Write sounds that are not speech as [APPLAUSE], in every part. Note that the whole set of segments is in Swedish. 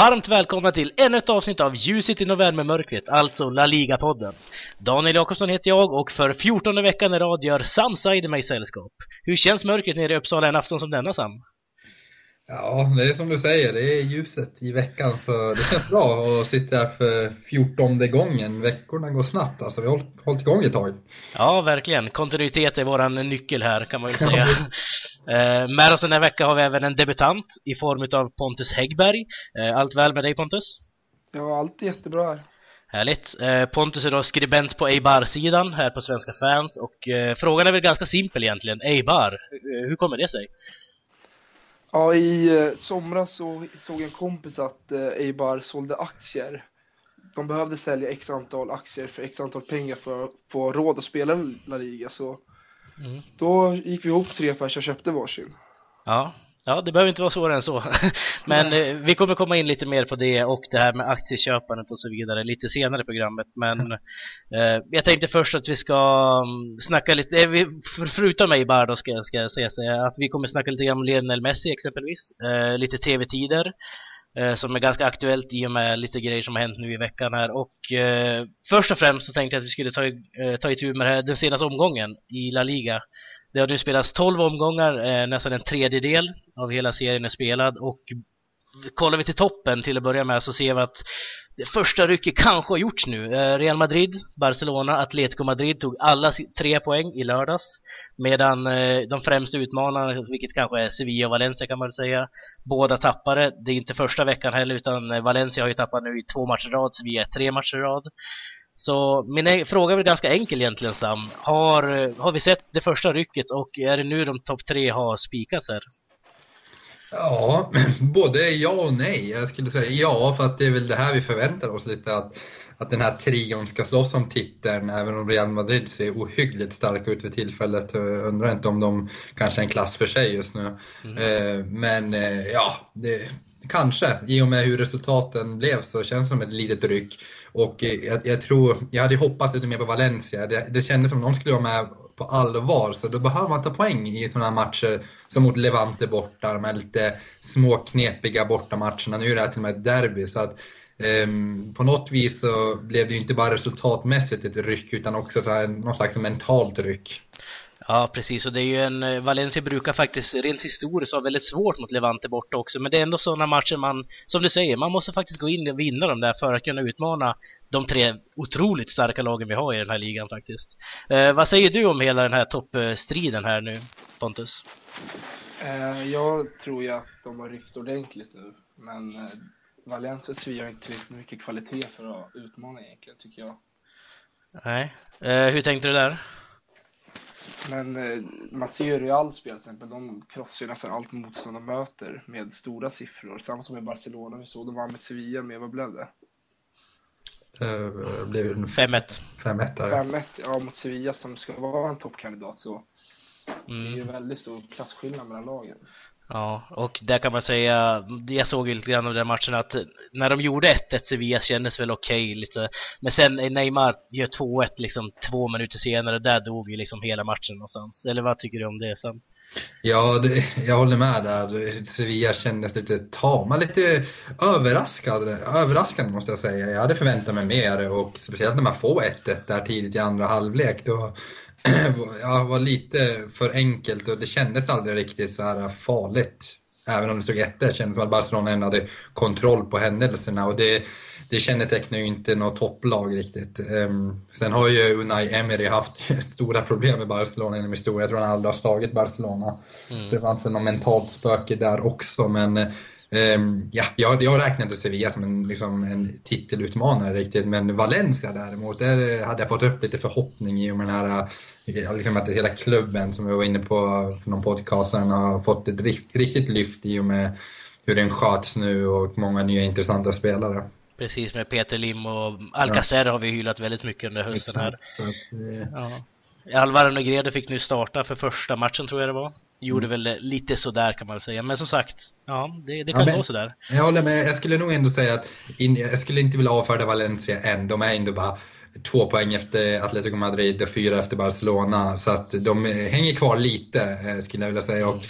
Varmt välkomna till ännu ett avsnitt av Ljuset i novembermörkret, alltså La Liga-podden. Daniel Jakobsson heter jag och för 14 veckan i rad gör Sam Saider mig sällskap. Hur känns mörkret nere i Uppsala en afton som denna, Sam? Ja, det är som du säger, det är ljuset i veckan så det känns bra att sitta här för 14 gången. Veckorna går snabbt, alltså vi har hållit igång ett tag. Ja, verkligen. Kontinuitet är våran nyckel här kan man ju säga. Eh, med oss den här veckan har vi även en debutant i form av Pontus Häggberg. Eh, allt väl med dig Pontus? Ja, allt är jättebra här. Härligt. Eh, Pontus är då skribent på Eibar-sidan här på Svenska fans och frågan är väl ganska simpel egentligen. Eibar, hur kommer det sig? Ja, i eh, somras så såg en kompis att eh, Eibar sålde aktier. De behövde sälja x antal aktier för x antal pengar för att få råd att spela La Liga. Så mm. då gick vi ihop tre pers och köpte varsin. Ja, Ja, det behöver inte vara svårare än så. [LAUGHS] Men eh, vi kommer komma in lite mer på det och det här med aktieköpandet och så vidare lite senare i programmet. Men [LAUGHS] eh, jag tänkte först att vi ska um, snacka lite, eh, vi, för, förutom mig bara då ska, ska jag säga att vi kommer snacka lite om Lionel Messi exempelvis. Eh, lite tv-tider eh, som är ganska aktuellt i och med lite grejer som har hänt nu i veckan här. Och eh, först och främst så tänkte jag att vi skulle ta, eh, ta itu med här, den senaste omgången i La Liga. Det har nu spelats 12 omgångar, eh, nästan en tredjedel av hela serien är spelad och kollar vi till toppen till att börja med så ser vi att det första rycket kanske har gjorts nu. Eh, Real Madrid, Barcelona, Atletico Madrid tog alla tre poäng i lördags. Medan eh, de främsta utmanarna, vilket kanske är Sevilla och Valencia kan man säga, båda tappade. Det är inte första veckan heller utan eh, Valencia har ju tappat nu i två matcher i rad, Sevilla tre matcher i rad. Så min e- fråga är väl ganska enkel egentligen Sam. Har, har vi sett det första rycket och är det nu de topp tre har spikats här? Ja, [CLEARS THROAT] både ja och nej. Jag skulle säga ja, för att det är väl det här vi förväntar oss lite att, att den här trion ska slåss om titeln, även om Real Madrid ser ohyggligt starka ut för tillfället. Jag undrar inte om de kanske är en klass för sig just nu. Mm. Eh, men eh, ja, det, kanske. I och med hur resultaten blev så känns det som ett litet ryck. Och eh, jag, jag tror, jag hade hoppats lite mer på Valencia. Det, det kändes som att de skulle vara med på allvar. Så då behöver man ta poäng i sådana matcher som mot Levante borta, de här lite små knepiga bortamatcherna. Nu är det här till och med ett derby. Så att, um, på något vis så blev det ju inte bara resultatmässigt ett ryck utan också så här, någon slags mentalt ryck. Ja, precis. Och det är ju en... Eh, Valencia brukar faktiskt rent historiskt ha väldigt svårt mot Levante borta också. Men det är ändå sådana matcher man, som du säger, man måste faktiskt gå in och vinna dem där för att kunna utmana de tre otroligt starka lagen vi har i den här ligan faktiskt. Eh, vad säger du om hela den här toppstriden här nu, Pontus? Eh, jag tror ju att de har ryckt ordentligt nu. Men eh, Valencia Sevilla har inte tillräckligt mycket kvalitet för att utmana egentligen, tycker jag. Nej. Eh, hur tänkte du där? Men eh, man ser ju Real spel till exempel, de krossar ju nästan allt motstånd de möter med stora siffror. Samma som i Barcelona, vi såg de vann med Sevilla med, vad blev det? Uh, blev 5-1. 5-1 5-1, ja mot Sevilla som ska vara en toppkandidat så. Mm. Det är ju mm. väldigt stor klasskillnad mellan lagen. Ja, och där kan man säga, jag såg ju lite grann av den matchen att när de gjorde 1-1 Sevilla kändes väl okej okay, lite. Men sen Neymar gör 2-1 liksom två minuter senare, där dog ju liksom hela matchen någonstans. Eller vad tycker du om det Sam? Ja, det, jag håller med där. Sevilla kändes lite tama, lite överraskande, överraskande måste jag säga. Jag hade förväntat mig mer och speciellt när man får 1-1 där tidigt i andra halvlek. Då, [CLEARS THROAT] ja, var lite för enkelt och det kändes aldrig riktigt så här farligt. Även om det stod 1 det kändes som att Barcelona ändå hade kontroll på händelserna och det, det kännetecknar ju inte något topplag riktigt. Um, sen har ju Unai Emery haft [LAUGHS] stora problem med Barcelona genom historien. Jag tror han aldrig har slagit Barcelona. Mm. Så det fanns väl något mentalt spöke där också. Men ja, jag, jag räknar inte Sevilla som en, liksom, en titelutmanare riktigt, men Valencia däremot, där hade jag fått upp lite förhoppning i och med den här, liksom att hela klubben som vi var inne på för någon podcast har fått ett riktigt lyft i och med hur den sköts nu och många nya intressanta spelare. Precis, med Peter Lim och Alcacer ja. har vi hyllat väldigt mycket under hösten här. Så att, ja. Alvaro Negredo fick nu starta för första matchen tror jag det var. Gjorde mm. väl lite sådär kan man väl säga. Men som sagt, ja, det, det kan ja, gå sådär. Jag håller med. Jag skulle nog ändå säga att in, jag skulle inte vilja avfärda Valencia än. De är ändå bara två poäng efter Atletico Madrid och fyra efter Barcelona. Så att de hänger kvar lite, eh, skulle jag vilja säga. Och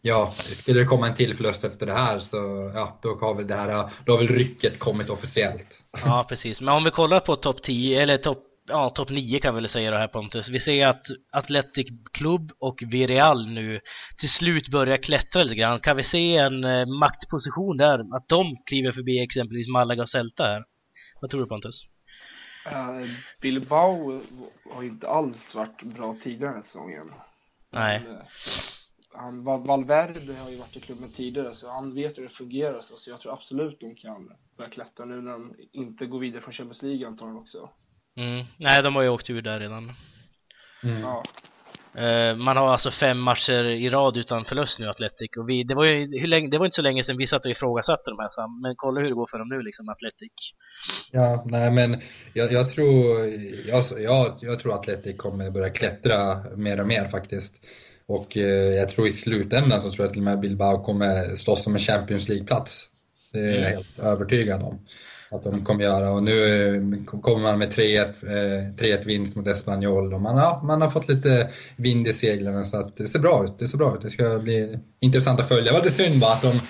Ja, skulle det komma en till förlust efter det här så ja, då har väl det här, då har väl rycket kommit officiellt. Ja, precis. Men om vi kollar på topp 10 eller topp ja, topp 9 kan vi väl säga då här Pontus. Vi ser att Athletic Club och Villarreal nu till slut börjar klättra lite grann. Kan vi se en eh, maktposition där? Att de kliver förbi exempelvis Malaga och Celta här? Vad tror du Pontus? Uh, Bilbao har inte alls varit bra tidigare den här säsongen. Nej. Men, uh, han, Valverde har ju varit i klubben tidigare så han vet hur det fungerar så, så jag tror absolut de kan börja klättra nu när de inte går vidare från Champions League antagligen också. Mm. Nej, de har ju åkt ur där redan. Mm. Ja. Uh, man har alltså fem matcher i rad utan förlust nu, Atletic. Och vi, det, var ju, hur länge, det var inte så länge sedan vi satt och ifrågasatte de här. Men kolla hur det går för dem nu, liksom, Atletic. Ja, nej men jag, jag tror, jag, jag, jag tror Atletic kommer börja klättra mer och mer faktiskt. Och eh, jag tror i slutändan så tror jag till och med Bilbao kommer slåss om en Champions League-plats. Det är jag mm. helt övertygad om att de kommer göra. Och nu eh, kommer man med 3-1 eh, vinst mot Espanyol och man, ja, man har fått lite vind i seglen så att det ser bra ut. Det ser bra ut. Det ska bli intressant att följa. Det var lite synd bara att, de,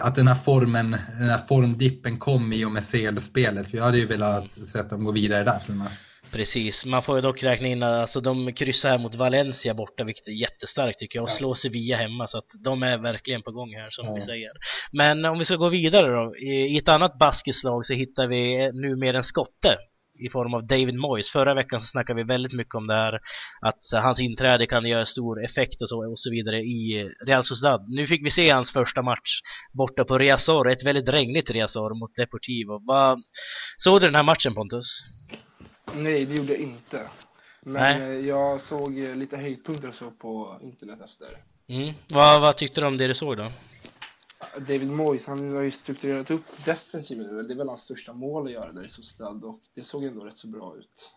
att den här formen, den här formdippen kom i och med CL-spelet. Vi hade ju velat se att de går vidare där till och med. Precis, man får ju dock räkna in att alltså, de kryssar här mot Valencia borta, vilket är jättestarkt tycker jag, och slår Sevilla hemma, så att de är verkligen på gång här som ja. vi säger. Men om vi ska gå vidare då, i ett annat basketslag så hittar vi nu mer en skotte i form av David Moyes. Förra veckan så snackade vi väldigt mycket om det här att hans inträde kan göra stor effekt och så, och så vidare i Real Sociedad. Nu fick vi se hans första match borta på Riazor, ett väldigt regnigt Riazor mot Deportivo. Vad såg du den här matchen Pontus? Nej, det gjorde jag inte. Men Nej. Eh, jag såg eh, lite höjdpunkter så på internet efter. Mm. Vad, vad tyckte du om det du såg då? David Moyes, han har ju strukturerat upp defensiven. Det är väl hans största mål att göra där i Sociedad och det såg ändå rätt så bra ut.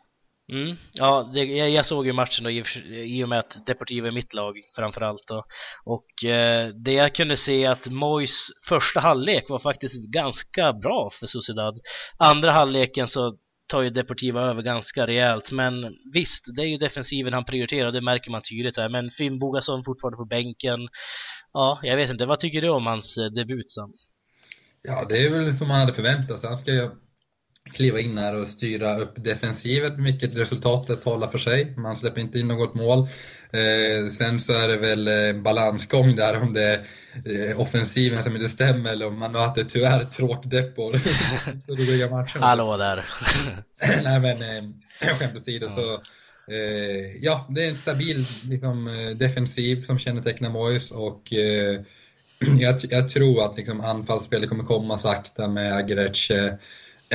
Mm. Ja, det, jag, jag, såg ju matchen då, i, i och med att Deportivo är mitt lag framförallt då. Och eh, det jag kunde se att Mois första halvlek var faktiskt ganska bra för Sociedad. Andra halvleken så tar ju Deportiva över ganska rejält. Men visst, det är ju defensiven han prioriterar och det märker man tydligt här. Men Finn Bogason fortfarande på bänken. Ja, jag vet inte. Vad tycker du om hans eh, debut Sam? Ja, det är väl som man hade förväntat sig. Han ska ju kliva in här och styra upp defensivet, vilket resultatet talar för sig. Man släpper inte in något mål. Eh, sen så är det väl eh, balansgång där om det är eh, offensiven som inte stämmer eller om man möter tyvärr tråkdeppor. [LAUGHS] så roliga matcher. Hallå där. [LAUGHS] Nej men eh, skämt åsido så eh, ja, det är en stabil liksom, eh, defensiv som kännetecknar Moyes och eh, [CLEARS THROAT] jag, jag, tror att liksom, anfallsspelet kommer komma sakta med Agreche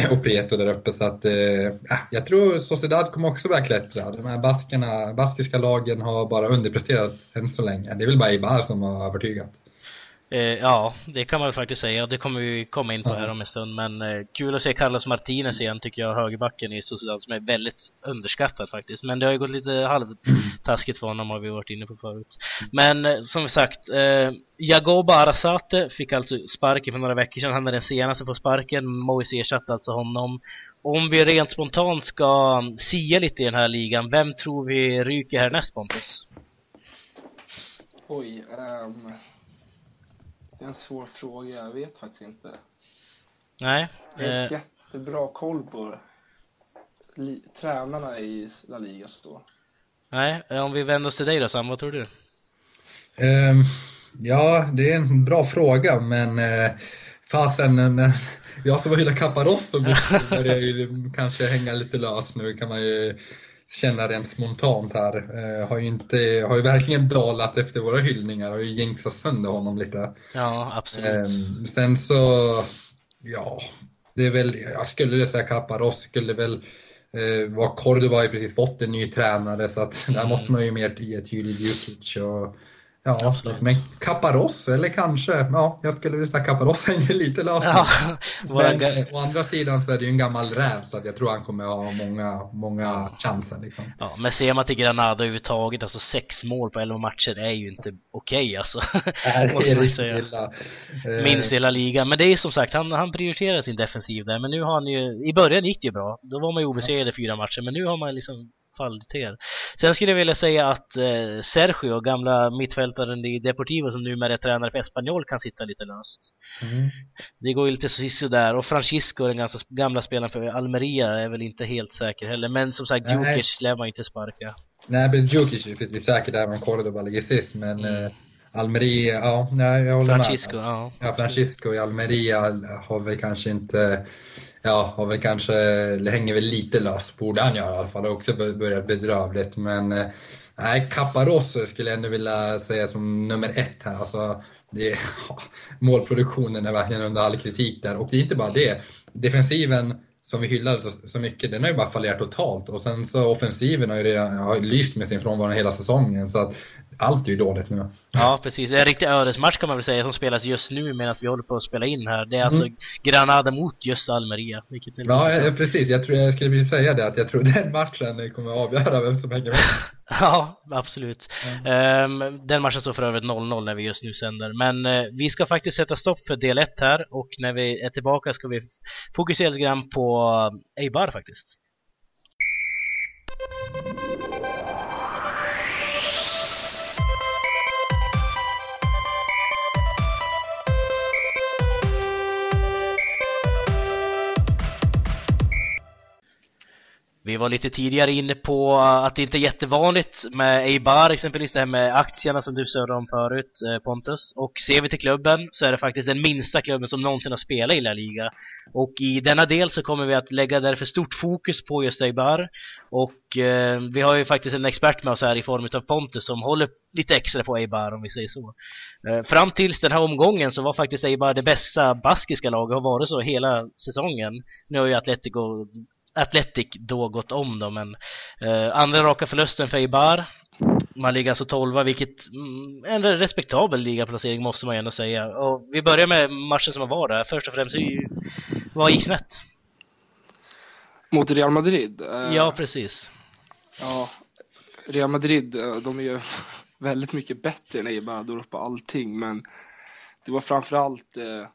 [CLEARS THROAT] och Preto där uppe. Så att, eh, äh, jag tror Sociedad kommer också börja klättra. De här baskerna, baskiska lagen har bara underpresterat än så länge. Det är väl bara Ibar som har övertygat. Eh, ja, det kan man faktiskt säga och det kommer vi komma in på här om en stund. Men eh, kul att se Carlos Martinez igen tycker jag, högerbacken i Sociedad som är väldigt underskattad faktiskt. Men det har ju gått lite halvtaskigt för honom har vi varit inne på förut. Men eh, som sagt, eh, Jagoba Arasate fick alltså sparken för några veckor sedan. Han är den senaste på sparken. Moise ersatte alltså honom. Om vi rent spontant ska sia lite i den här ligan, vem tror vi ryker härnäst Pontus? Oj, um... Det är en svår fråga, jag vet faktiskt inte. Nej. Jag har eh... jättebra koll på tränarna i La Liga. Så. Nej, om vi vänder oss till dig då Sam, vad tror du? Um, ja, det är en bra fråga, men uh, fasen, uh, jag som har hyllat Caparosso börjar ju [LAUGHS] kanske hänga lite lös nu kan man ju känna rent spontant här. Eh, har, ju inte, har ju verkligen dalat efter våra hyllningar och jinxat sönder honom lite. Ja, absolut. Eh, sen så, ja, det är väl, jag skulle säga Caparros skulle väl eh, var Cordoba har ju precis fått en ny tränare så att mm. där måste man ju mer ge tydlig Djukic och Ja, Absolut. men Caparros eller kanske, ja, jag skulle vilja säga Caparros hänger lite löst. Ja, [LAUGHS] men å andra sidan så är det ju en gammal räv så att jag tror han kommer ha många, många chanser. Liksom. Ja, men ser man till Granada överhuvudtaget, alltså sex mål på elva matcher är ju inte okej okay, alltså. Det [LAUGHS] är riktigt illa. Eh, Minst hela ligan. Men det är som sagt, han, han prioriterar sin defensiv där. Men nu har han ju, i början gick det ju bra. Då var man ju obesegrade fyra matcher, men nu har man liksom kvaliteter. Sen skulle jag vilja säga att eh, Sergio, gamla mittfältaren i Deportivo som numera är tränare för Espanyol, kan sitta lite löst. Mm. Det går ju lite så där och Francisco, den ganska gamla spelaren för Almeria, är väl inte helt säker heller. Men som sagt. Djukic lär man inte sparka. Nej, men Djukic vi säkert även om Cordoba ligger sist, men Mm. eh, Almeria, ja, nej, jag håller Francisco, med. ja. Ja, Francisco i Almeria har väl kanske inte, ja, och väl kanske, hänger väl lite löst, borde han göra i alla fall. Det har också börjat bedrövligt, men eh, nej, Caparrosso skulle jag ändå vilja säga som nummer ett här. Alltså, det, målproduktionen är verkligen under all kritik där. Och det är inte bara det, defensiven som vi hyllade så, så mycket, den har ju bara fallerat totalt. Och sen så offensiven har ju redan har lyst med sin frånvaro hela säsongen. Så att allt är ju dåligt nu. Ja, precis. En riktig ödesmatch kan man väl säga som spelas just nu medan vi håller på att spela in här. Det är alltså Granada mot just Almeria. Vilket är Ja, eh, precis. Jag, tror, jag skulle precis säga det, att jag tror [LAUGHS] den matchen kommer att avgöra vem som hänger med. [LAUGHS] Ja, absolut. Ehm, den matchen står för övrigt 0-0 när vi just nu sänder. Men eh, vi ska faktiskt sätta stopp för del 1 här och när vi är tillbaka ska vi fokusera lite grann på Eibar faktiskt. Vi var lite tidigare inne på eh, att det inte är jättevanligt med Eibar, exempelvis det här med aktierna som du sörde om förut eh, Pontus. Och ser vi till klubben så är det faktiskt den minsta klubben som någonsin har spelat i La Liga. Och i denna del så kommer vi att lägga därför stort fokus på just Eibar. Och eh, vi har ju faktiskt en expert med oss här i form av Pontus som håller lite extra på Eibar om vi säger så. Eh, fram tills den här omgången så var faktiskt Eibar det bästa baskiska laget och har varit så hela säsongen. Nu har ju Atletico Atletic då gått om då, men eh, andra raka förlusten för Eibar. Man ligger alltså 12 vilket mm, en respektabel ligaplacering måste man ju ändå säga. Och vi börjar med matchen som var där. Först och främst, vad gick snett? Mot Real Madrid. eh, Ja, precis. Ja, Real Madrid, eh, de är ju [LAUGHS] väldigt mycket bättre än Eibar på allting, men det var framförallt eh,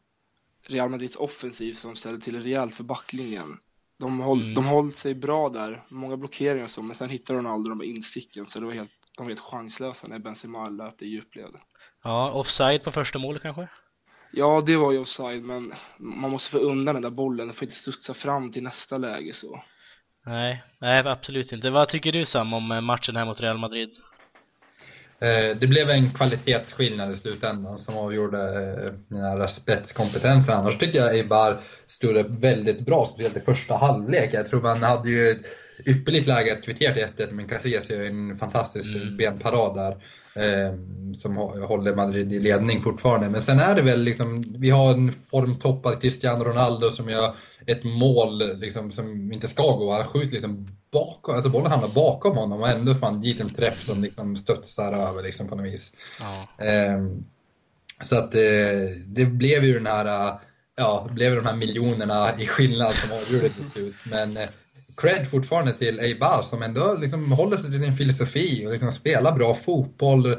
Real Madrids offensiv som ställde till rejält för backlinjen. De höll, Mm. de höll sig bra där, många blockeringar och så, men sen hittade Ronaldo de insticken, så det var helt, de var helt chanslösa när Benzema löpte i djupled. Ja, offside på första målet kanske? Ja, det var ju offside, men man måste få undan den där bollen, den får inte studsa fram till nästa läge så. Nej, nej absolut inte. Vad tycker du Sam om eh, matchen här mot Real Madrid? Eh, Det blev en kvalitetsskillnad i slutändan som avgjorde eh, den här spetskompetensen. Annars tycker jag Eibar stod upp väldigt bra, speciellt i första halvlek. Jag tror man hade ju ett ypperligt läge att kvittera till 1-1, men Casillas gör en fantastisk Mm. benparad där. Eh, som hå- håller Madrid i ledning fortfarande. Men sen är det väl liksom, vi har en formtoppad Cristiano Ronaldo som gör ett mål liksom, som inte ska gå. Han skjuter liksom bakom, alltså bollen hamnar bakom honom och ändå får han dit en träff som liksom studsar över liksom på något vis. Ja. Ehm, så att eh, det blev ju den här, ja, det blev de här miljonerna i skillnad som avgjorde till slut. Men eh, cred fortfarande till Eibar som ändå liksom håller sig till sin filosofi och liksom spelar bra fotboll.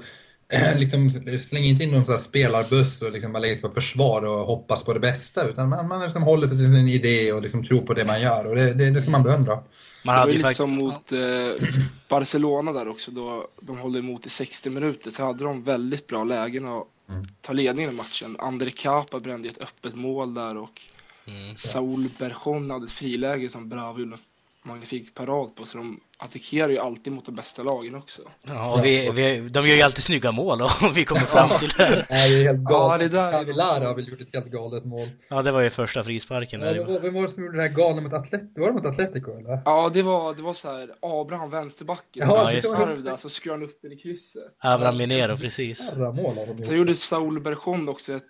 [CLEARS THROAT] liksom slänger inte in någon sån här spelarbuss och liksom bara lägger sig på försvar och hoppas på det bästa utan man, man liksom håller sig till sin idé och liksom tror på det man gör och det, det, det ska man beundra. Man Det var hade ju lite som mot eh, Barcelona där också, då de håller emot i 60 minuter, så hade de väldigt bra lägen att Mm. ta ledningen i matchen. André Capa brände ett öppet mål där och Mm. Saul Berchon hade ett friläge som Bravo gjorde magnifik parad på, så de attackerar ju alltid mot de bästa lagen också. Ja, och vi, vi, de gör ju alltid snygga mål och vi kommer fram till det. [LAUGHS] Nej, det är helt Ja, galet. det där- Cavillara har väl gjort ett helt galet mål. Ja, det var ju första frisparken. Ja, vem, var- vem var det som gjorde det här galna mot Atletico? Var det mot Atletico eller? Ja, det var, det var så här, Abraham vänsterbacken, Ja, ja, just det. skarv där, så skruvade han upp den i krysset. Abraham Minero, precis. Bisarra mål har de Sen gjorde Saul Berchon också ett,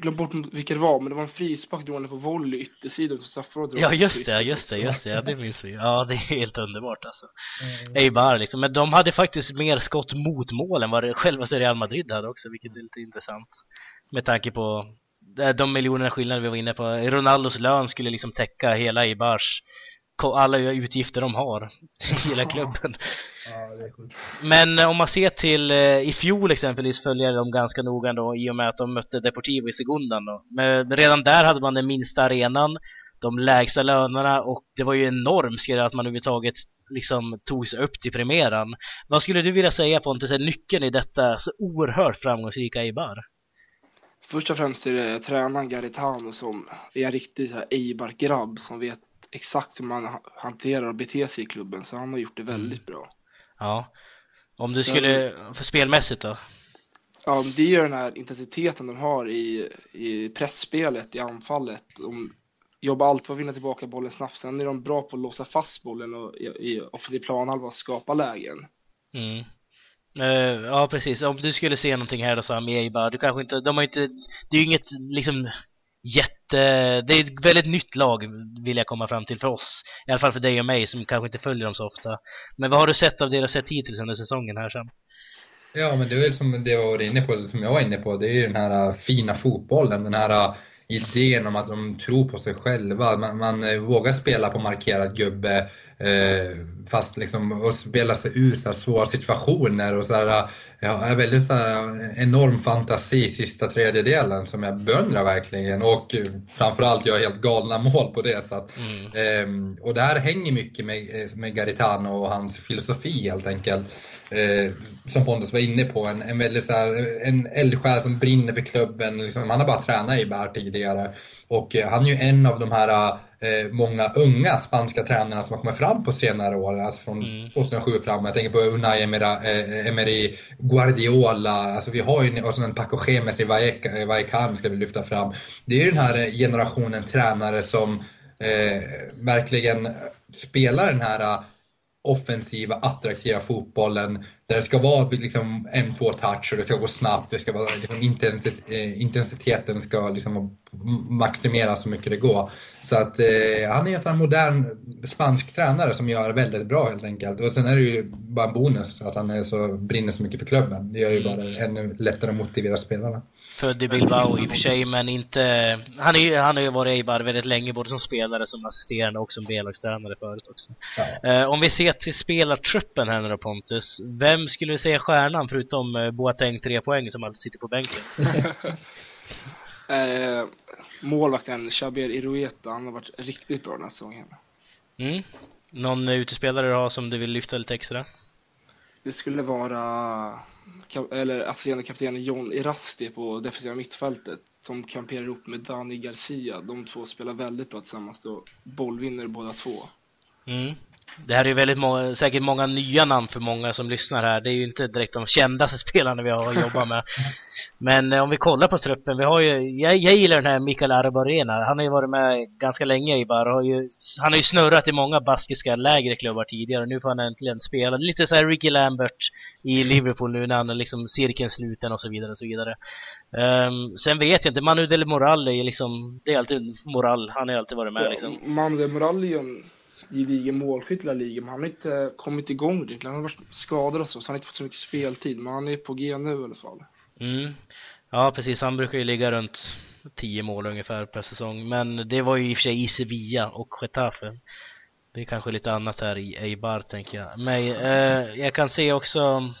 glöm bort vilka det var, men det var en frispark drog han på volley yttersidan till straffområdet. Ja, just det, just det, just det. Ja, det minns vi. Ja, det är helt underbart alltså. Eibar liksom. Men de hade faktiskt mer skott mot mål än vad det- själva Real Madrid hade också, vilket är lite intressant. Med tanke på eh, de miljonerna skillnader vi var inne på. Ronaldos lön skulle liksom täcka hela Eibars alla utgifter de har i hela klubben. Ja. Men eh, om man ser till eh, i fjol exempelvis följer de ganska noga då i och med att de mötte Deportivo i Segundan då. Men redan där hade man den minsta arenan, de lägsta lönerna och det var ju enormt skrev att man överhuvudtaget liksom tog sig upp till premiären. Vad skulle du vilja säga Pontus är nyckeln i detta så oerhört framgångsrika Eibar? Först och främst är det tränaren Garitano som är en riktig Eibar-grabb som vet exakt hur man hanterar och beter sig i klubben, så han har gjort det väldigt bra. Ja. Om du Sen- skulle, för spelmässigt då? Ja, det är ju den här intensiteten de har i, i pressspelet, i anfallet. De jobbar alltid för att vinna tillbaka bollen snabbt. Sen är de bra på att låsa fast bollen och i, i offensiv planhalva och skapa lägen. Mm. Eh, ja precis, om du skulle se någonting här då Sam i Eibar, du kanske inte, de har inte, det är ju inget liksom jätte, Eh, det är ett väldigt nytt lag vill jag komma fram till för oss. I alla fall för dig och mig som kanske inte följer dem så ofta. Men vad har du sett av deras sätt hittills under säsongen här sen? Ja, men det är väl som det jag var inne på, som jag var inne på, det är ju den här eh, fina fotbollen, den här eh, idén om att de tror på sig själva. Man, man vågar spela på markerad gubbe, eh, fast liksom och spela sig ur så här svåra situationer och så här, äh, ja, är väldigt så här enorm fantasi i sista tredjedelen som jag beundrar verkligen och eh, framförallt gör helt galna mål på det. Så att, Mm. Ehm, och det här hänger mycket med, eh, med Garitano och hans filosofi helt enkelt. Eh, som Pontus var inne på, en, en väldigt så här, en eldsjäl som brinner för klubben. Liksom, han har bara tränat i Bär tidigare. Och eh, han är ju en av de här eh, många unga spanska tränarna som har kommit fram på senare år, alltså från Mm. 2007 fram. Jag tänker på Unai Emira, eh, Emery, Guardiola, alltså vi har ju och så en Paco Gemes i Vallecano Vallecano ska vi lyfta fram. Det är ju den här eh, generationen tränare som eh, verkligen spelar den här eh, offensiva, attraktiva fotbollen där det ska vara liksom en, två touch och det ska gå snabbt, det ska vara liksom eh, intensiteten ska liksom maximeras så mycket det går. Så att eh, han är en sån modern spansk tränare som gör väldigt bra helt enkelt. Och sen är det ju bara en bonus att han är så, brinner så mycket för klubben. Det gör ju bara ännu lättare att motivera spelarna. Född i Bilbao i och för sig, men inte... Han, är, han har ju varit i Eibar väldigt länge, både som spelare, som assisterande och som B-lagstränare förut också. Eh, om vi ser till spelartruppen här nu då Pontus, vem skulle vi säga är stjärnan förutom eh, Boateng tre poäng som alltid sitter på bänken? [LAUGHS] Eh, målvakten Xabier Irueta, han har varit riktigt bra den här säsongen. Mm. Någon utespelare du har som du vill lyfta lite extra? Det skulle vara eller assisterande kaptenen John Erasti på defensiva mittfältet som kamperar ihop med Dani Garcia. De två spelar väldigt bra tillsammans och bollvinner båda två. Mm. Det här är ju väldigt må- säkert många nya namn för många som lyssnar här. Det är ju inte direkt de kändaste [LAUGHS] spelarna vi har att jobba med. Men eh, om vi kollar på truppen, vi har ju, jag, jag gillar den här Mikael Arbarena. Han har ju varit med ganska länge i Bar. Har ju, han har ju snurrat i många baskiska lägre klubbar tidigare. Nu får han äntligen spela. Lite så här Ricky Lambert i Liverpool nu när han är liksom cirkeln sluten och så vidare och så vidare. Ehm, sen vet jag inte, Manu Del Moral är ju liksom, det är alltid Moral. Han har ju alltid varit med liksom. Ja, Manuel Moral är ju en gedigen målskytt i La Liga, men han har inte kommit igång riktigt. Han har varit skadad och så, så han har inte fått så mycket speltid. Men han är på G nu i alla fall. Mm. Ja, precis. Han brukar ju ligga runt 10 mål ungefär per säsong. Men det var ju i och för sig i Sevilla och Getafe. Det är kanske lite annat här i Eibar, tänker jag. Men eh, jag kan se också,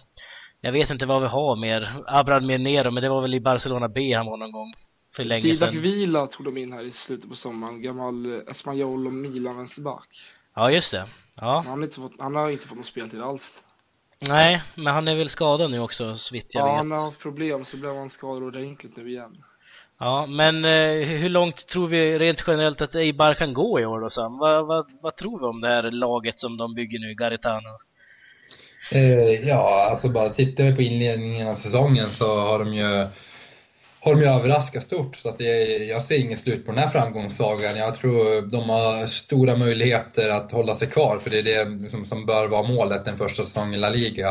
jag vet inte vad vi har mer. Abrad Minero, men det var väl i Barcelona B han var någon gång. För länge Didac sedan. Vila tog de in här i slutet på sommaren. Gammal eh, Espanyol och Milan vänsterback. Ja, just det. Ja. Han har inte fått, han har inte fått någon speltid alls. Nej, men han är väl skadad nu också, så vitt jag Ja, vet. han har haft problem så blev han skadad ordentligt nu igen. Ja, men eh, hur långt tror vi rent generellt att Eibar kan gå i år då Sam? Vad, vad, vad tror vi om det här laget som de bygger nu, Garitano? Eh, ja, alltså bara tittar vi på inledningen av säsongen så har de ju har de ju överraskat stort. Så att jag, jag ser inget slut på den här framgångssagan. Jag tror de har stora möjligheter att hålla sig kvar, för det är det som, som bör vara målet den första säsongen i La Liga.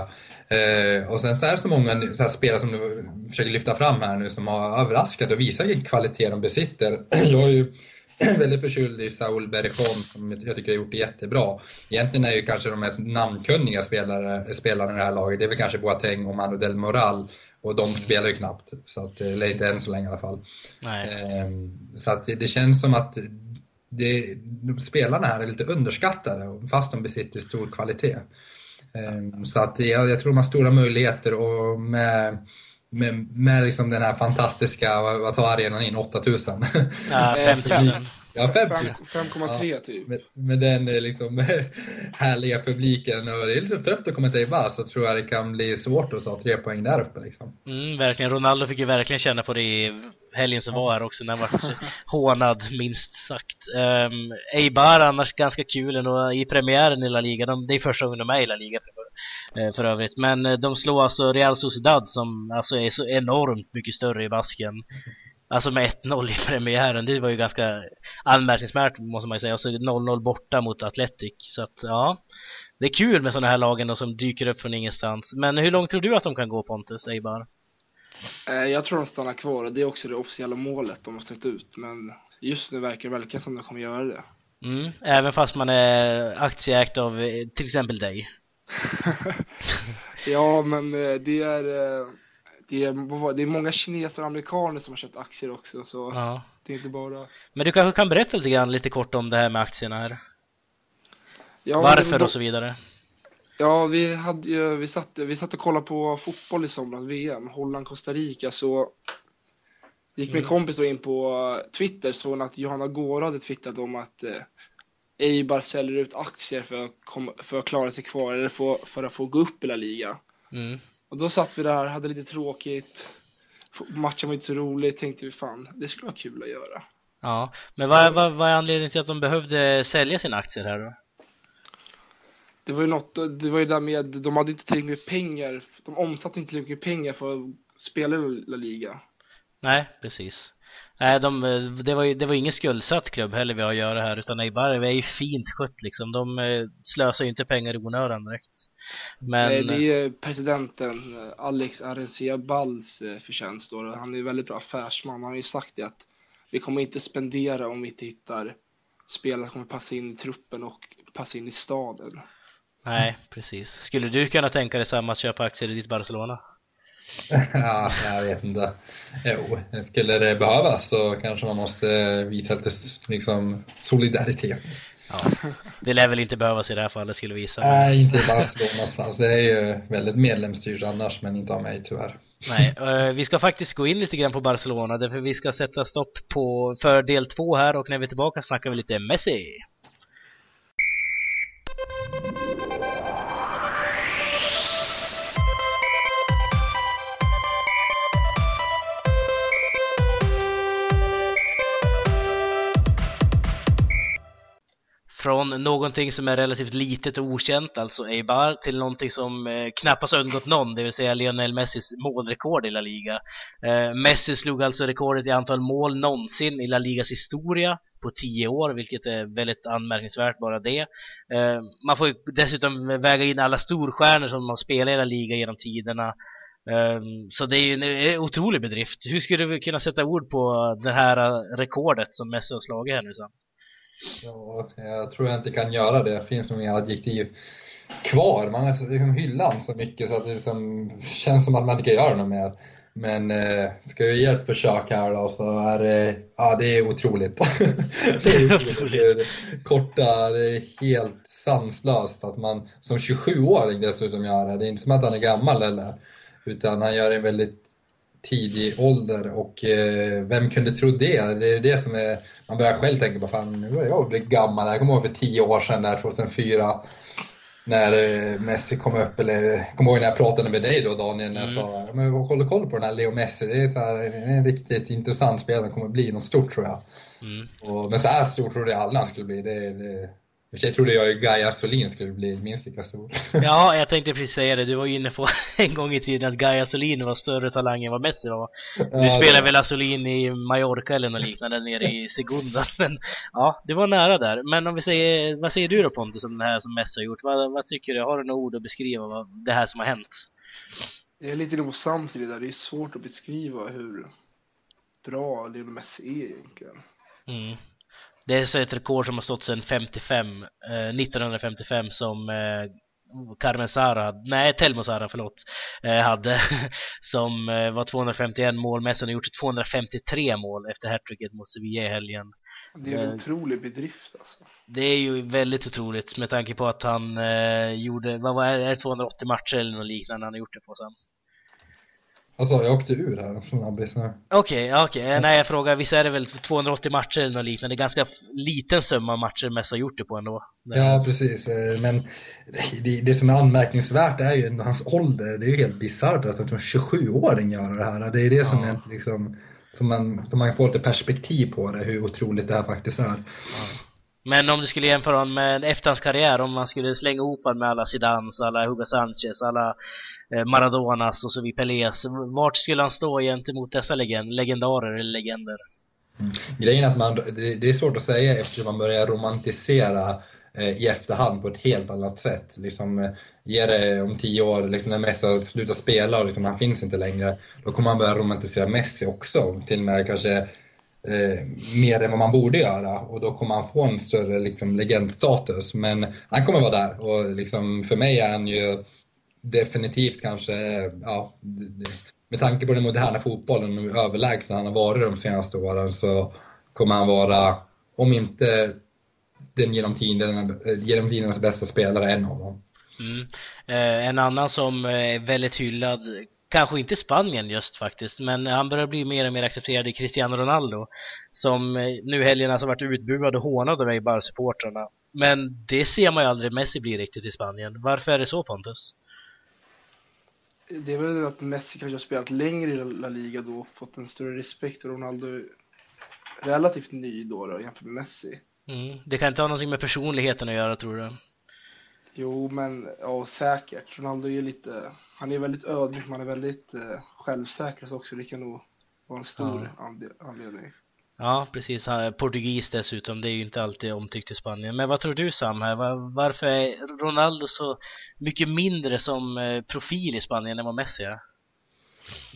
Eh, och sen så är det så många så här spelare som du försöker lyfta fram här nu som har överraskat och visat vilken kvalitet de besitter. [CLEARS THROAT] Jag är ju [CLEARS THROAT] väldigt förkyld i Saul Bergeron som jag tycker har gjort det jättebra. Egentligen är ju kanske de mest namnkunniga spelare, spelarna i det här laget, det är väl kanske Boateng och Manu Del Moral. Och de spelar ju knappt, så att, eller inte än så länge i alla fall. Ehm, Så att det, känns som att det, de spelarna här är lite underskattade, fast de besitter stor kvalitet. Ehm, Så att jag, jag tror de har stora möjligheter och med, med, med liksom den här fantastiska, vad tar arenan in, 8000? Ja, Eh, [LAUGHS] 5000. Fem- Ja, 5,3 typ. Med, med den eh, liksom [LAUGHS] härliga publiken och det är lite tufft att komma till Eibar så tror jag det kan bli svårt att ta tre poäng där uppe liksom. Mm, verkligen. Ronaldo fick ju verkligen känna på det i helgen som var här också när han var [LAUGHS] hånad minst sagt. Um, Eibar annars ganska kul ändå i premiären i La Liga. De, det är första gången de är i La Liga för, eh, för övrigt. Men eh, de slår alltså Real Sociedad som alltså är så enormt mycket större i basken. Alltså med 1-0 i premiären, det var ju ganska anmärkningsvärt måste man ju säga. Och så 0-0 borta mot Atletic. Så att ja, det är kul med sådana här lagen som dyker upp från ingenstans. Men hur långt tror du att de kan gå Pontus, Eibar? Eh, jag tror de stannar kvar och det är också det officiella målet de har ställt ut. Men just nu verkar det verkligen som de kommer göra det. Mm, även fast man är aktieägt av eh, till exempel dig. [LAUGHS] ja, men eh, det är det är, det är många kineser och amerikaner som har köpt aktier också så ja. det är inte bara Men du kanske kan berätta lite grann lite kort om det här med aktierna här? Ja, Varför då, och så vidare? Ja, vi, hade ju, vi, satt, vi satt och kollade på fotboll i somras, VM, Holland-Costa Rica, så gick min mm. kompis då in på Twitter, såg att Johanna Gård hade twittrat om att eh, Eibar säljer ut aktier för att, kom, för att klara sig kvar, eller för, för att få gå upp i La Liga. Mm. Och då satt vi där, hade lite tråkigt. Matchen var inte så rolig, tänkte vi fan, det skulle vara kul att göra. Ja, men vad, vad, vad är anledningen till att de behövde sälja sina aktier här då? Det var ju något, det var ju där med, de hade inte tillräckligt mycket pengar, de omsatte inte tillräckligt mycket pengar för att spela i La Liga. Nej, precis. Nej, de, det, var ju, det var ingen skuldsatt klubb heller vi har att göra här utan Eibar är ju fint skött liksom. De eh, slösar ju inte pengar i onödan direkt. Men... Nej, det är presidenten Alex Arenciabals eh, förtjänst då. Han är väldigt bra affärsman. Han har ju sagt det att vi kommer inte spendera om vi inte hittar spelare som kommer passa in i truppen och passa in i staden. Nej, precis. Skulle du kunna tänka dig samma att köpa aktier i ditt Barcelona? [LAUGHS] ja, jag vet inte. Jo, skulle det behövas så kanske man måste visa lite liksom, solidaritet. Ja, det lär väl inte behövas i det här fallet skulle visa. Nej, inte i Barcelonas fall. Det är ju väldigt medlemsstyrt annars, men inte av mig tyvärr. Nej, uh, vi ska faktiskt gå in lite grann på Barcelona, därför vi ska sätta stopp på, för del två här och när vi är tillbaka snackar vi lite Messi. Från någonting som är relativt litet och okänt, alltså Eibar, till någonting som eh, knappast undgått någon, det vill säga Lionel Messis målrekord i La Liga. Eh, Messi slog alltså rekordet i antal mål någonsin i La Ligas historia på tio år, vilket är väldigt anmärkningsvärt bara det. Eh, man får dessutom väga in alla storstjärnor som har spelat i La Liga genom tiderna. Eh, så det är ju en eh, otrolig bedrift. Hur skulle du kunna sätta ord på det här eh, rekordet som Messi har slagit här nu sen? Ja, jag tror jag inte kan göra det. Det finns nog inga adjektiv kvar. Man har liksom hyllan så mycket så att det liksom känns som att man inte kan göra något mer. Men eh, ska vi ge ett försök här då så är det, ja det är otroligt. [LAUGHS] det är otroligt. Korta, det är helt sanslöst att man som 27-åring dessutom gör det. Det är inte som att han är gammal eller. Utan han gör en väldigt tidig ålder och eh, vem kunde tro det? Det är det som är, man börjar själv tänka på, fan nu är jag blivit gammal. Jag kommer ihåg för tio år sedan, där 2004, när eh, Messi kom upp, eller kommer ihåg när jag pratade med dig då Daniel, när jag mm. sa, men håll koll på den här Leo Messi, det är, så här, en riktigt intressant spelare, kommer bli något stort tror jag. Mm. Och, men så här stort trodde jag aldrig han skulle bli. Det, det, jag trodde jag Gaia Solin skulle bli minst lika stor. [LAUGHS] ja, jag tänkte precis säga det. Du var ju inne på [LAUGHS] en gång i tiden att Gaia Solin var större talang än vad Messi var. Du ja, spelar väl Solin i Mallorca eller något liknande nere i Segunda. [LAUGHS] Men ja, det var nära där. Men om vi säger, vad säger du då Pontus om det här som Messi har gjort? Vad, vad tycker du? Har du några ord att beskriva vad, det här som har hänt? Jag är lite osams i det där. Det är svårt att beskriva hur bra Lionel Messi är egentligen. Mm. Det är så ett rekord som har stått sedan 55, eh, 1955 som eh, Carmen Sara, nej Telmo Sara förlåt, eh, hade [LAUGHS] som eh, var 251 mål, Messi har gjort 253 mål efter hattricket mot Sevilla i helgen. Det är en eh, otrolig bedrift alltså. Det är ju väldigt otroligt med tanke på att han eh, gjorde, vad var det, 280 matcher eller något liknande han har gjort det på sen. Alltså jag åkte ur här från Abbis nu. Okej, okay, okej. Okay. Nej, jag frågar, visst är det väl 280 matcher eller något liknande? Ganska liten summa matcher Messi har gjort det på ändå. Ja, precis. Eh, men det, det, som är anmärkningsvärt är ju hans ålder. Det är ju helt bisarrt att en 27-åring gör det här. Det är det som ja. är liksom som man, som man får lite perspektiv på det, hur otroligt det här faktiskt är. Ja. Men om du skulle jämföra honom med efter hans karriär, om man skulle slänga ihop honom med alla Zidans, alla Hugo Sanchez, alla eh, Maradonas och så vidare, Pelés. Vart skulle han stå gentemot dessa legend, legendarer eller legender? Mm. Grejen är att man, det, det, är svårt att säga eftersom man börjar romantisera eh, i efterhand på ett helt annat sätt. Liksom, eh, ge det om tio år, liksom, när Messi slutar spela och liksom, han finns inte längre, då kommer man börja romantisera Messi också. Till och med kanske eh, mer än vad man borde göra och då kommer han få en större liksom, legendstatus. Men han kommer vara där och liksom, för mig är han ju definitivt kanske, ja, med tanke på den moderna fotbollen och hur överlägsen han har varit de senaste åren så kommer han vara, om inte den genom, tiden, genom tidernas bästa spelare, en av dem. Mm. Eh, en annan som eh, är väldigt hyllad kanske inte Spanien just faktiskt, men han börjar bli mer och mer accepterad i Cristiano Ronaldo. Som eh, nu helgen alltså varit utbuad och hånad av mig bara supportrarna. Men det ser man ju aldrig Messi bli riktigt i Spanien. Varför är det så Pontus? Det är väl att Messi kanske har spelat längre i La Liga då och fått en större respekt och Ronaldo är relativt ny då, då jämfört med Messi. Mm. Det kan inte ha någonting med personligheten att göra tror du? Jo, men ja, säkert. Ronaldo är ju lite, han är väldigt ödmjuk, man är väldigt eh, självsäker också. Det kan nog vara en stor ja. anledning. Ja, precis. Portugis dessutom, det är ju inte alltid omtyckt i Spanien. Men vad tror du Sam här? Varför är Ronaldo så mycket mindre som eh, profil i Spanien än vad Messi är?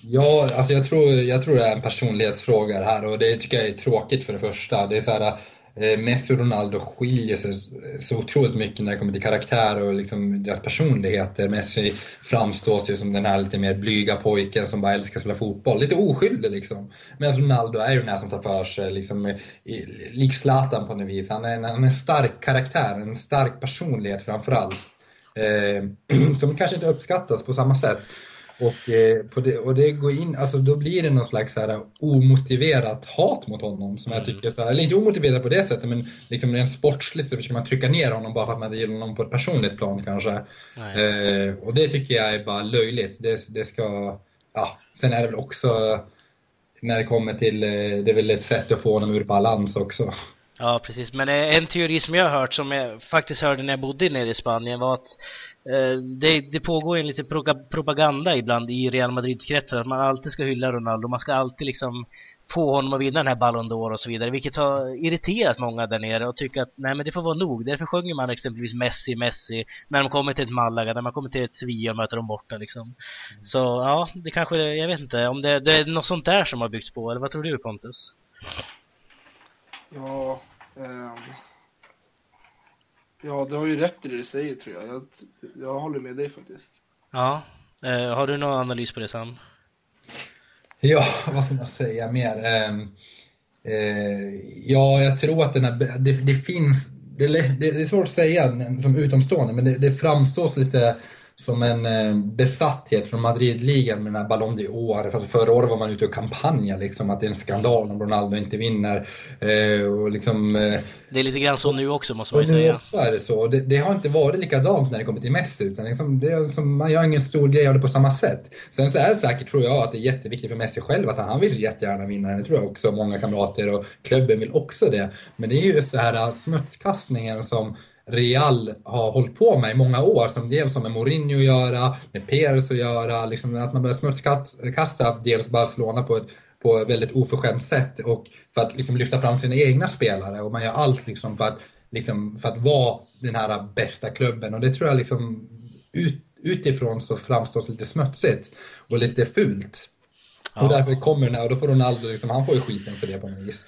Ja, alltså jag tror, jag tror det är en personlighetsfråga här och det tycker jag är tråkigt för det första. Det är så här, Eh, Messi och Ronaldo skiljer sig så otroligt mycket när det kommer till karaktär och liksom deras personligheter. Messi framstår sig som den här lite mer blyga pojken som bara älskar att spela fotboll. Lite oskyldig liksom. Medan Ronaldo är ju den här som tar för sig, liksom, lik Zlatan på något vis. Han är en, han är en stark karaktär, en stark personlighet framförallt. Eh, [CLEARS THROAT] som kanske inte uppskattas på samma sätt. Och, eh, på det, och det går in, alltså då blir det någon slags så här omotiverat hat mot honom som mm. jag tycker så här, eller inte omotiverat på det sättet men liksom rent sportsligt så försöker man trycka ner honom bara för att man inte gillar honom på ett personligt plan kanske. Eh, och det tycker jag är bara löjligt. Det, det ska, ja, sen är det väl också när det kommer till, eh, det är väl ett sätt att få honom ur balans också. Ja, precis. Men eh, en teori som jag har hört, som jag faktiskt hörde när jag bodde nere i Spanien, var att Eh, det, det, pågår en liten propaganda ibland i Real Madrid-kretsar att man alltid ska hylla Ronaldo. Man ska alltid liksom få honom att vinna den här Ballon d'Or och så vidare. Vilket har irriterat många där nere och tycker att nej men det får vara nog. Därför sjunger man exempelvis Messi, Messi när de kommer till ett Malaga, när man kommer till ett Sevilla och möter dem borta liksom. Mm. Så ja, det kanske, jag vet inte, om det, det är något sånt där som har byggts på, eller vad tror du Pontus? Ja, um Ja, du har ju rätt i det du säger tror jag. Jag, jag håller med dig faktiskt. Ja. Eh, har du någon analys på det Sam? Ja, [LAUGHS] vad ska man säga mer? Eh, eh, ja, jag tror att den här, det, det finns, det, det, är svårt att säga som utomstående, men det, det framstår lite som en eh, besatthet från Madridligan med den här Ballon d'Or. För förra året var man ute och kampanjade liksom att det är en skandal om Ronaldo inte vinner. Eh, och liksom, eh, det är lite grann så nu också måste man ju säga. Nu också är det så. Det, det, har inte varit likadant när det kommer till Messi utan liksom, det är liksom, man gör ingen stor grej av det på samma sätt. Sen så är det säkert, tror jag, att det är jätteviktigt för Messi själv att han vill jättegärna vinna den. Det tror jag också många kamrater och klubben vill också det. Men det är ju så här smutskastningen som Real har hållit på med i många år, som dels har med Mourinho att göra, med Peres att göra, liksom att man börjar smutskasta dels Barcelona på ett, på ett väldigt oförskämt sätt och för att liksom lyfta fram sina egna spelare och man gör allt liksom för, att, liksom för att vara den här bästa klubben och det tror jag liksom ut, utifrån så framstår det lite smutsigt och lite fult. Ja. Och därför kommer den här, och då får Ronaldo, liksom, han får ju skiten för det på något vis.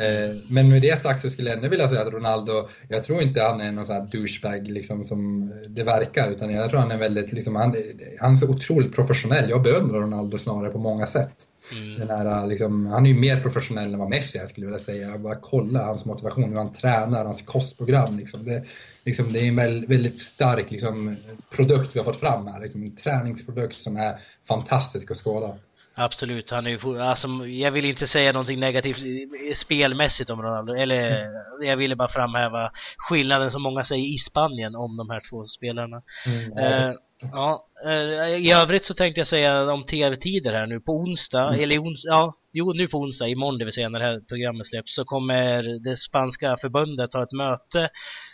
Eh, men med det sagt så skulle jag ändå vilja säga att Ronaldo, jag tror inte han är någon sån här douchebag liksom som det verkar, utan jag tror han är väldigt, liksom, han, han är så otroligt professionell. Jag beundrar Ronaldo snarare på många sätt. Mm. Den här, liksom, han är ju mer professionell än vad Messi är skulle jag vilja säga. Bara kolla hans motivation, hur han tränar, hans kostprogram. Liksom. Det, liksom, det är en väldigt, väldigt stark liksom, produkt vi har fått fram här. Liksom, en träningsprodukt som är fantastisk att skåda. Absolut, han är ju alltså, jag vill inte säga någonting negativt spelmässigt om Ronaldo, eller jag ville bara framhäva skillnaden som många säger i Spanien om de här två spelarna. Mm, eh, ja, eh, I övrigt så tänkte jag säga om tv-tider här nu på onsdag, mm. eller ons ja, jo nu på onsdag, imorgon det vill säga när det här programmet släpps, så kommer det spanska förbundet ha ett möte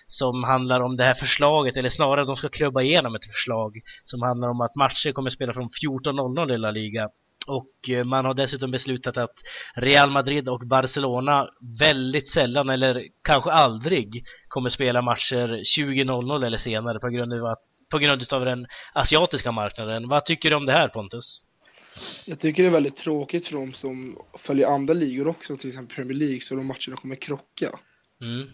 som handlar om det här förslaget, eller snarare de ska klubba igenom ett förslag som handlar om att matcher kommer spela från 14.00 i La Liga och eh, man har dessutom beslutat att Real Madrid och Barcelona väldigt sällan eller kanske aldrig kommer spela matcher 20.00 eller senare på grund, av, på grund av den asiatiska marknaden. Vad tycker du om det här Pontus? Jag tycker det är väldigt tråkigt för de som följer andra ligor också, till exempel Premier League, så de matcherna kommer krocka. Mm.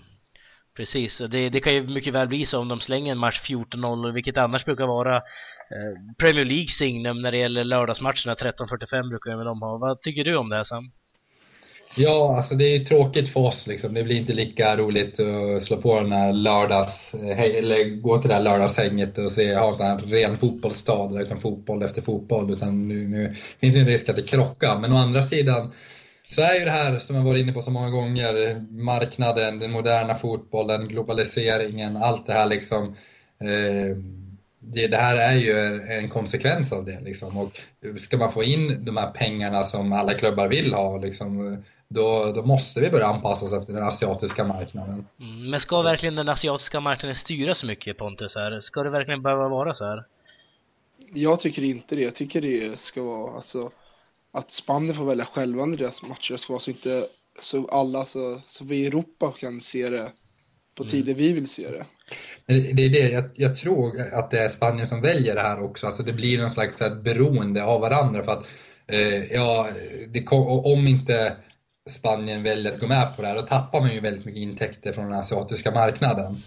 Precis, det, det kan ju mycket väl bli så om de slänger en match 14-0, vilket annars brukar vara eh, Premier League signum när det gäller lördagsmatcherna 13.45 brukar de ha. Vad tycker du om det här Sam? Ja, alltså det är tråkigt för oss liksom. Det blir inte lika roligt att slå på den här lördags, eh, eller gå till det här lördagshänget och se, ha en sån här ren fotbollsstad, liksom fotboll efter fotboll, utan nu, nu finns det en risk att det krockar. Men å andra sidan så är ju det här som jag varit inne på så många gånger, marknaden, den moderna fotbollen, globaliseringen, allt det här liksom. Eh, det, det, här är ju en konsekvens av det liksom. Och ska man få in de här pengarna som alla klubbar vill ha liksom, då, då måste vi börja anpassa oss efter den asiatiska marknaden. Mm, men ska så. verkligen den asiatiska marknaden styra så mycket Pontus? Här? Ska det verkligen behöva vara så här? Jag tycker inte det. Jag tycker det ska vara alltså att Spanien får välja själva när deras matcher ska vara så inte så alla så, så vi i Europa kan se det på mm. tider vi vill se det. Det är det, jag, jag, tror att det är Spanien som väljer det här också, alltså det blir någon slags beroende av varandra för att eh, ja, det, om inte Spanien väljer att gå med på det här, då tappar man ju väldigt mycket intäkter från den asiatiska marknaden.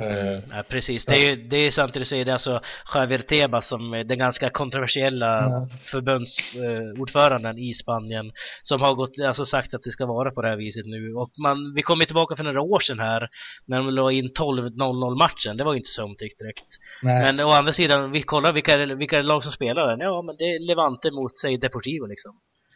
Uh, ja, precis, det är, ju, det är samtidigt så är det alltså Javier Tebas som är den ganska kontroversiella uh. förbundsordföranden i Spanien som har gått, alltså sagt att det ska vara på det här viset nu och man, vi kommer tillbaka för några år sedan här när de la in 12-0-0 matchen, det var inte så omtyckt direkt Nej. men å andra sidan, vi kollar vilka, vilka lag som spelar den, ja men det är Levante mot, säg Deportivo liksom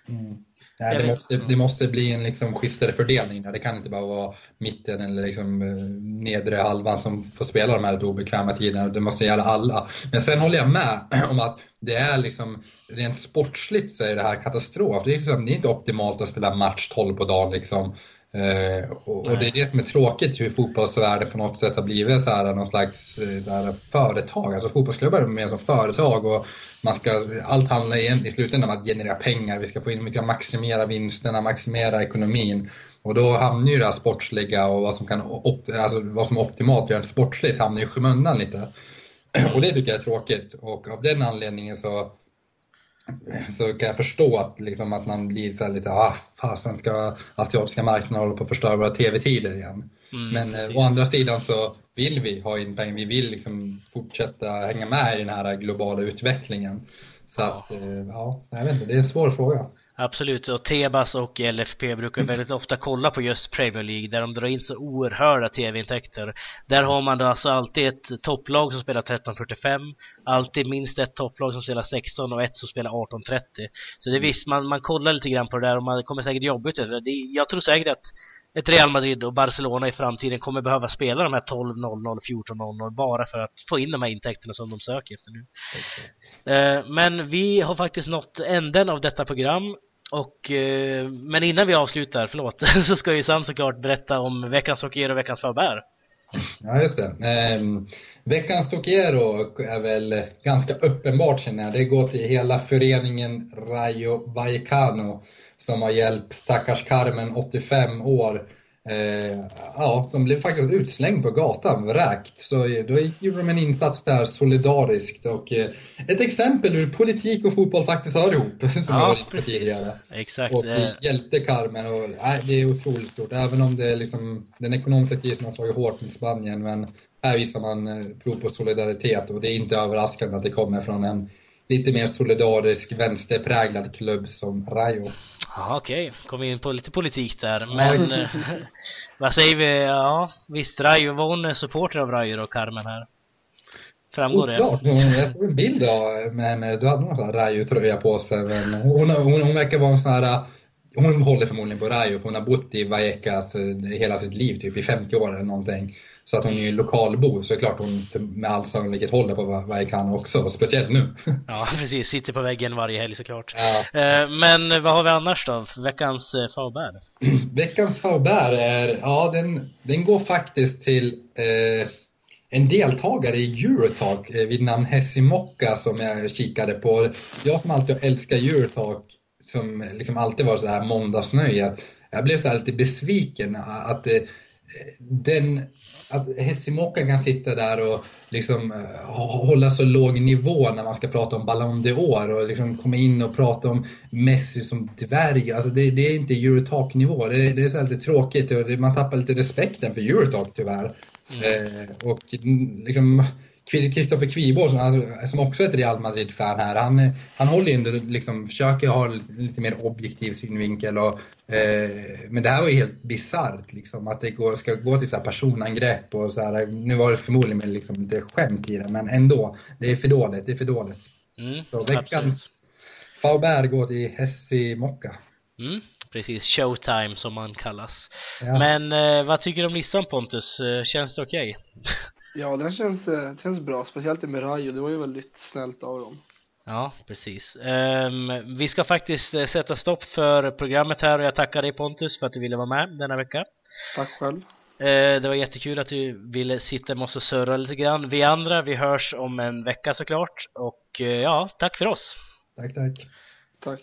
mm. Nej, det, måste, det måste bli en liksom schysstare fördelning där. Det kan inte bara vara mitten eller liksom eh, nedre halvan som får spela de här obekväma tiderna. Det måste gälla alla. Men sen håller jag med [CLEARS THROAT] om att det är liksom rent sportsligt så är det här katastrof. Det är, liksom, det är inte optimalt att spela match 12 på dagen liksom. Eh, och, och, det är det som är tråkigt hur fotbollsvärlden på något sätt har blivit så här, någon slags eh, så här, företag. Alltså fotbollsklubbar är mer som företag och man ska, allt handlar i, i slutändan om att generera pengar. Vi ska, få in, vi ska maximera vinsterna, maximera ekonomin. Och då hamnar ju det här sportsliga och vad som, kan, alltså, vad som är optimalt rent sportsligt hamnar i skymundan lite. [CLEARS THROAT] Och det tycker jag är tråkigt och av den anledningen så så kan jag förstå att, liksom, att man blir så lite, ah, fasen ska asiatiska marknaden hålla på att förstöra våra tv-tider igen. Mm, Men eh, å andra sidan så vill vi ha in pengar, vi vill liksom fortsätta hänga med i den här globala utvecklingen. Så ja. att, eh, ja, jag vet inte, det är en svår fråga. Absolut, och Tebas och LFP brukar väldigt ofta kolla på just Premier League där de drar in så oerhörda tv-intäkter. Där har man då alltså alltid ett topplag som spelar 13.45, alltid minst ett topplag som spelar 16 och ett som spelar 18.30. Så det är visst, man, man kollar lite grann på det där och man kommer säkert jobbigt över det. Jag tror säkert att ett Real Madrid och Barcelona i framtiden kommer behöva spela de här 12-0-0, 14-0-0 bara för att få in de här intäkterna som de söker efter nu. Exakt. Eh, men vi har faktiskt nått änden av detta program och, eh, men innan vi avslutar, förlåt, [LAUGHS] så ska ju Sam såklart berätta om veckans Hockey och veckans förbär. Ja, just det. Eh, veckans Tokiero är väl ganska uppenbart känner jag. Det går till hela föreningen Rayo Vallecano som har hjälpt stackars Carmen, 85 år, eh, ja, som blev faktiskt utslängd på gatan, vräkt. Så då gjorde de en insats där solidariskt och eh, ett exempel hur politik och fotboll faktiskt hör ihop, [LAUGHS] som ja, jag var inne på tidigare. Exakt. Och eh. hjälpte Carmen och nej, det är otroligt stort, även om det liksom, den ekonomiska krisen har slagit hårt mot Spanien, men här visar man eh, prov på solidaritet och det är inte överraskande att det kommer från en lite mer solidarisk vänsterpräglad klubb som Rayo. Ja, okej. Okay. Kom in på lite politik där. Men [LAUGHS] eh, vad säger vi? Ja, visst Rayo, var hon supporter av Rayo och Carmen här? Framgår det? Oklart. Jag såg en bild av men du hade någon sån här Rayo-tröja på sig. Men hon, hon, hon verkar vara en sån här hon håller förmodligen på Rayo för hon har bott i Vallecas hela sitt liv, typ i 50 år eller någonting. Så att hon är ju lokalbo, så är det klart hon med all sannolikhet håller på Vallecano också, speciellt nu. [LAUGHS] Ja, precis. Sitter på väggen varje helg såklart. Ja. Eh, Men vad har vi annars då? Veckans eh, favbär? [CLEARS THROAT] Veckans favbär är, ja den, den går faktiskt till eh, en deltagare i Eurotalk eh, vid namn Hessi Mocka som jag kikade på. Jag som alltid älskar Eurotalk, som liksom alltid var så här måndagsnöje, jag blev så här lite besviken att eh, den att Hessimokka kan sitta där och liksom uh, hålla så låg nivå när man ska prata om Ballon d'Or och liksom komma in och prata om Messi som dvärg. Alltså det, det är inte Eurotalk-nivå. Det, det, är så lite tråkigt och man tappar lite respekten för Eurotalk tyvärr. Mm. Uh, och liksom Kristoffer Kviborg som, som också är ett Real Madrid-fan här, han, han håller ju ändå, liksom, försöker ha lite, lite mer objektiv synvinkel. Och, eh, men det här var ju helt bisarrt, liksom, att det går, ska gå till så här personangrepp och så här, Nu var det förmodligen med liksom lite skämt i det, men ändå. Det är för dåligt, det är för dåligt. Mm, så veckans Faubert går till Hessi Mocka. Mm, precis, showtime som man kallas. Ja. Men eh, vad tycker du om listan Pontus? Eh, känns det okej? Okay? Ja, den känns, eh, känns bra, speciellt med Rayo, det var ju väldigt snällt av dem. Ja, precis. Um, vi ska faktiskt eh, sätta stopp för programmet här och jag tackar dig Pontus för att du ville vara med denna vecka. Tack själv. Uh, det var jättekul att du ville sitta med oss och surra lite grann. Vi andra, vi hörs om en vecka såklart. Och uh, ja, tack för oss. Tack, tack. Tack.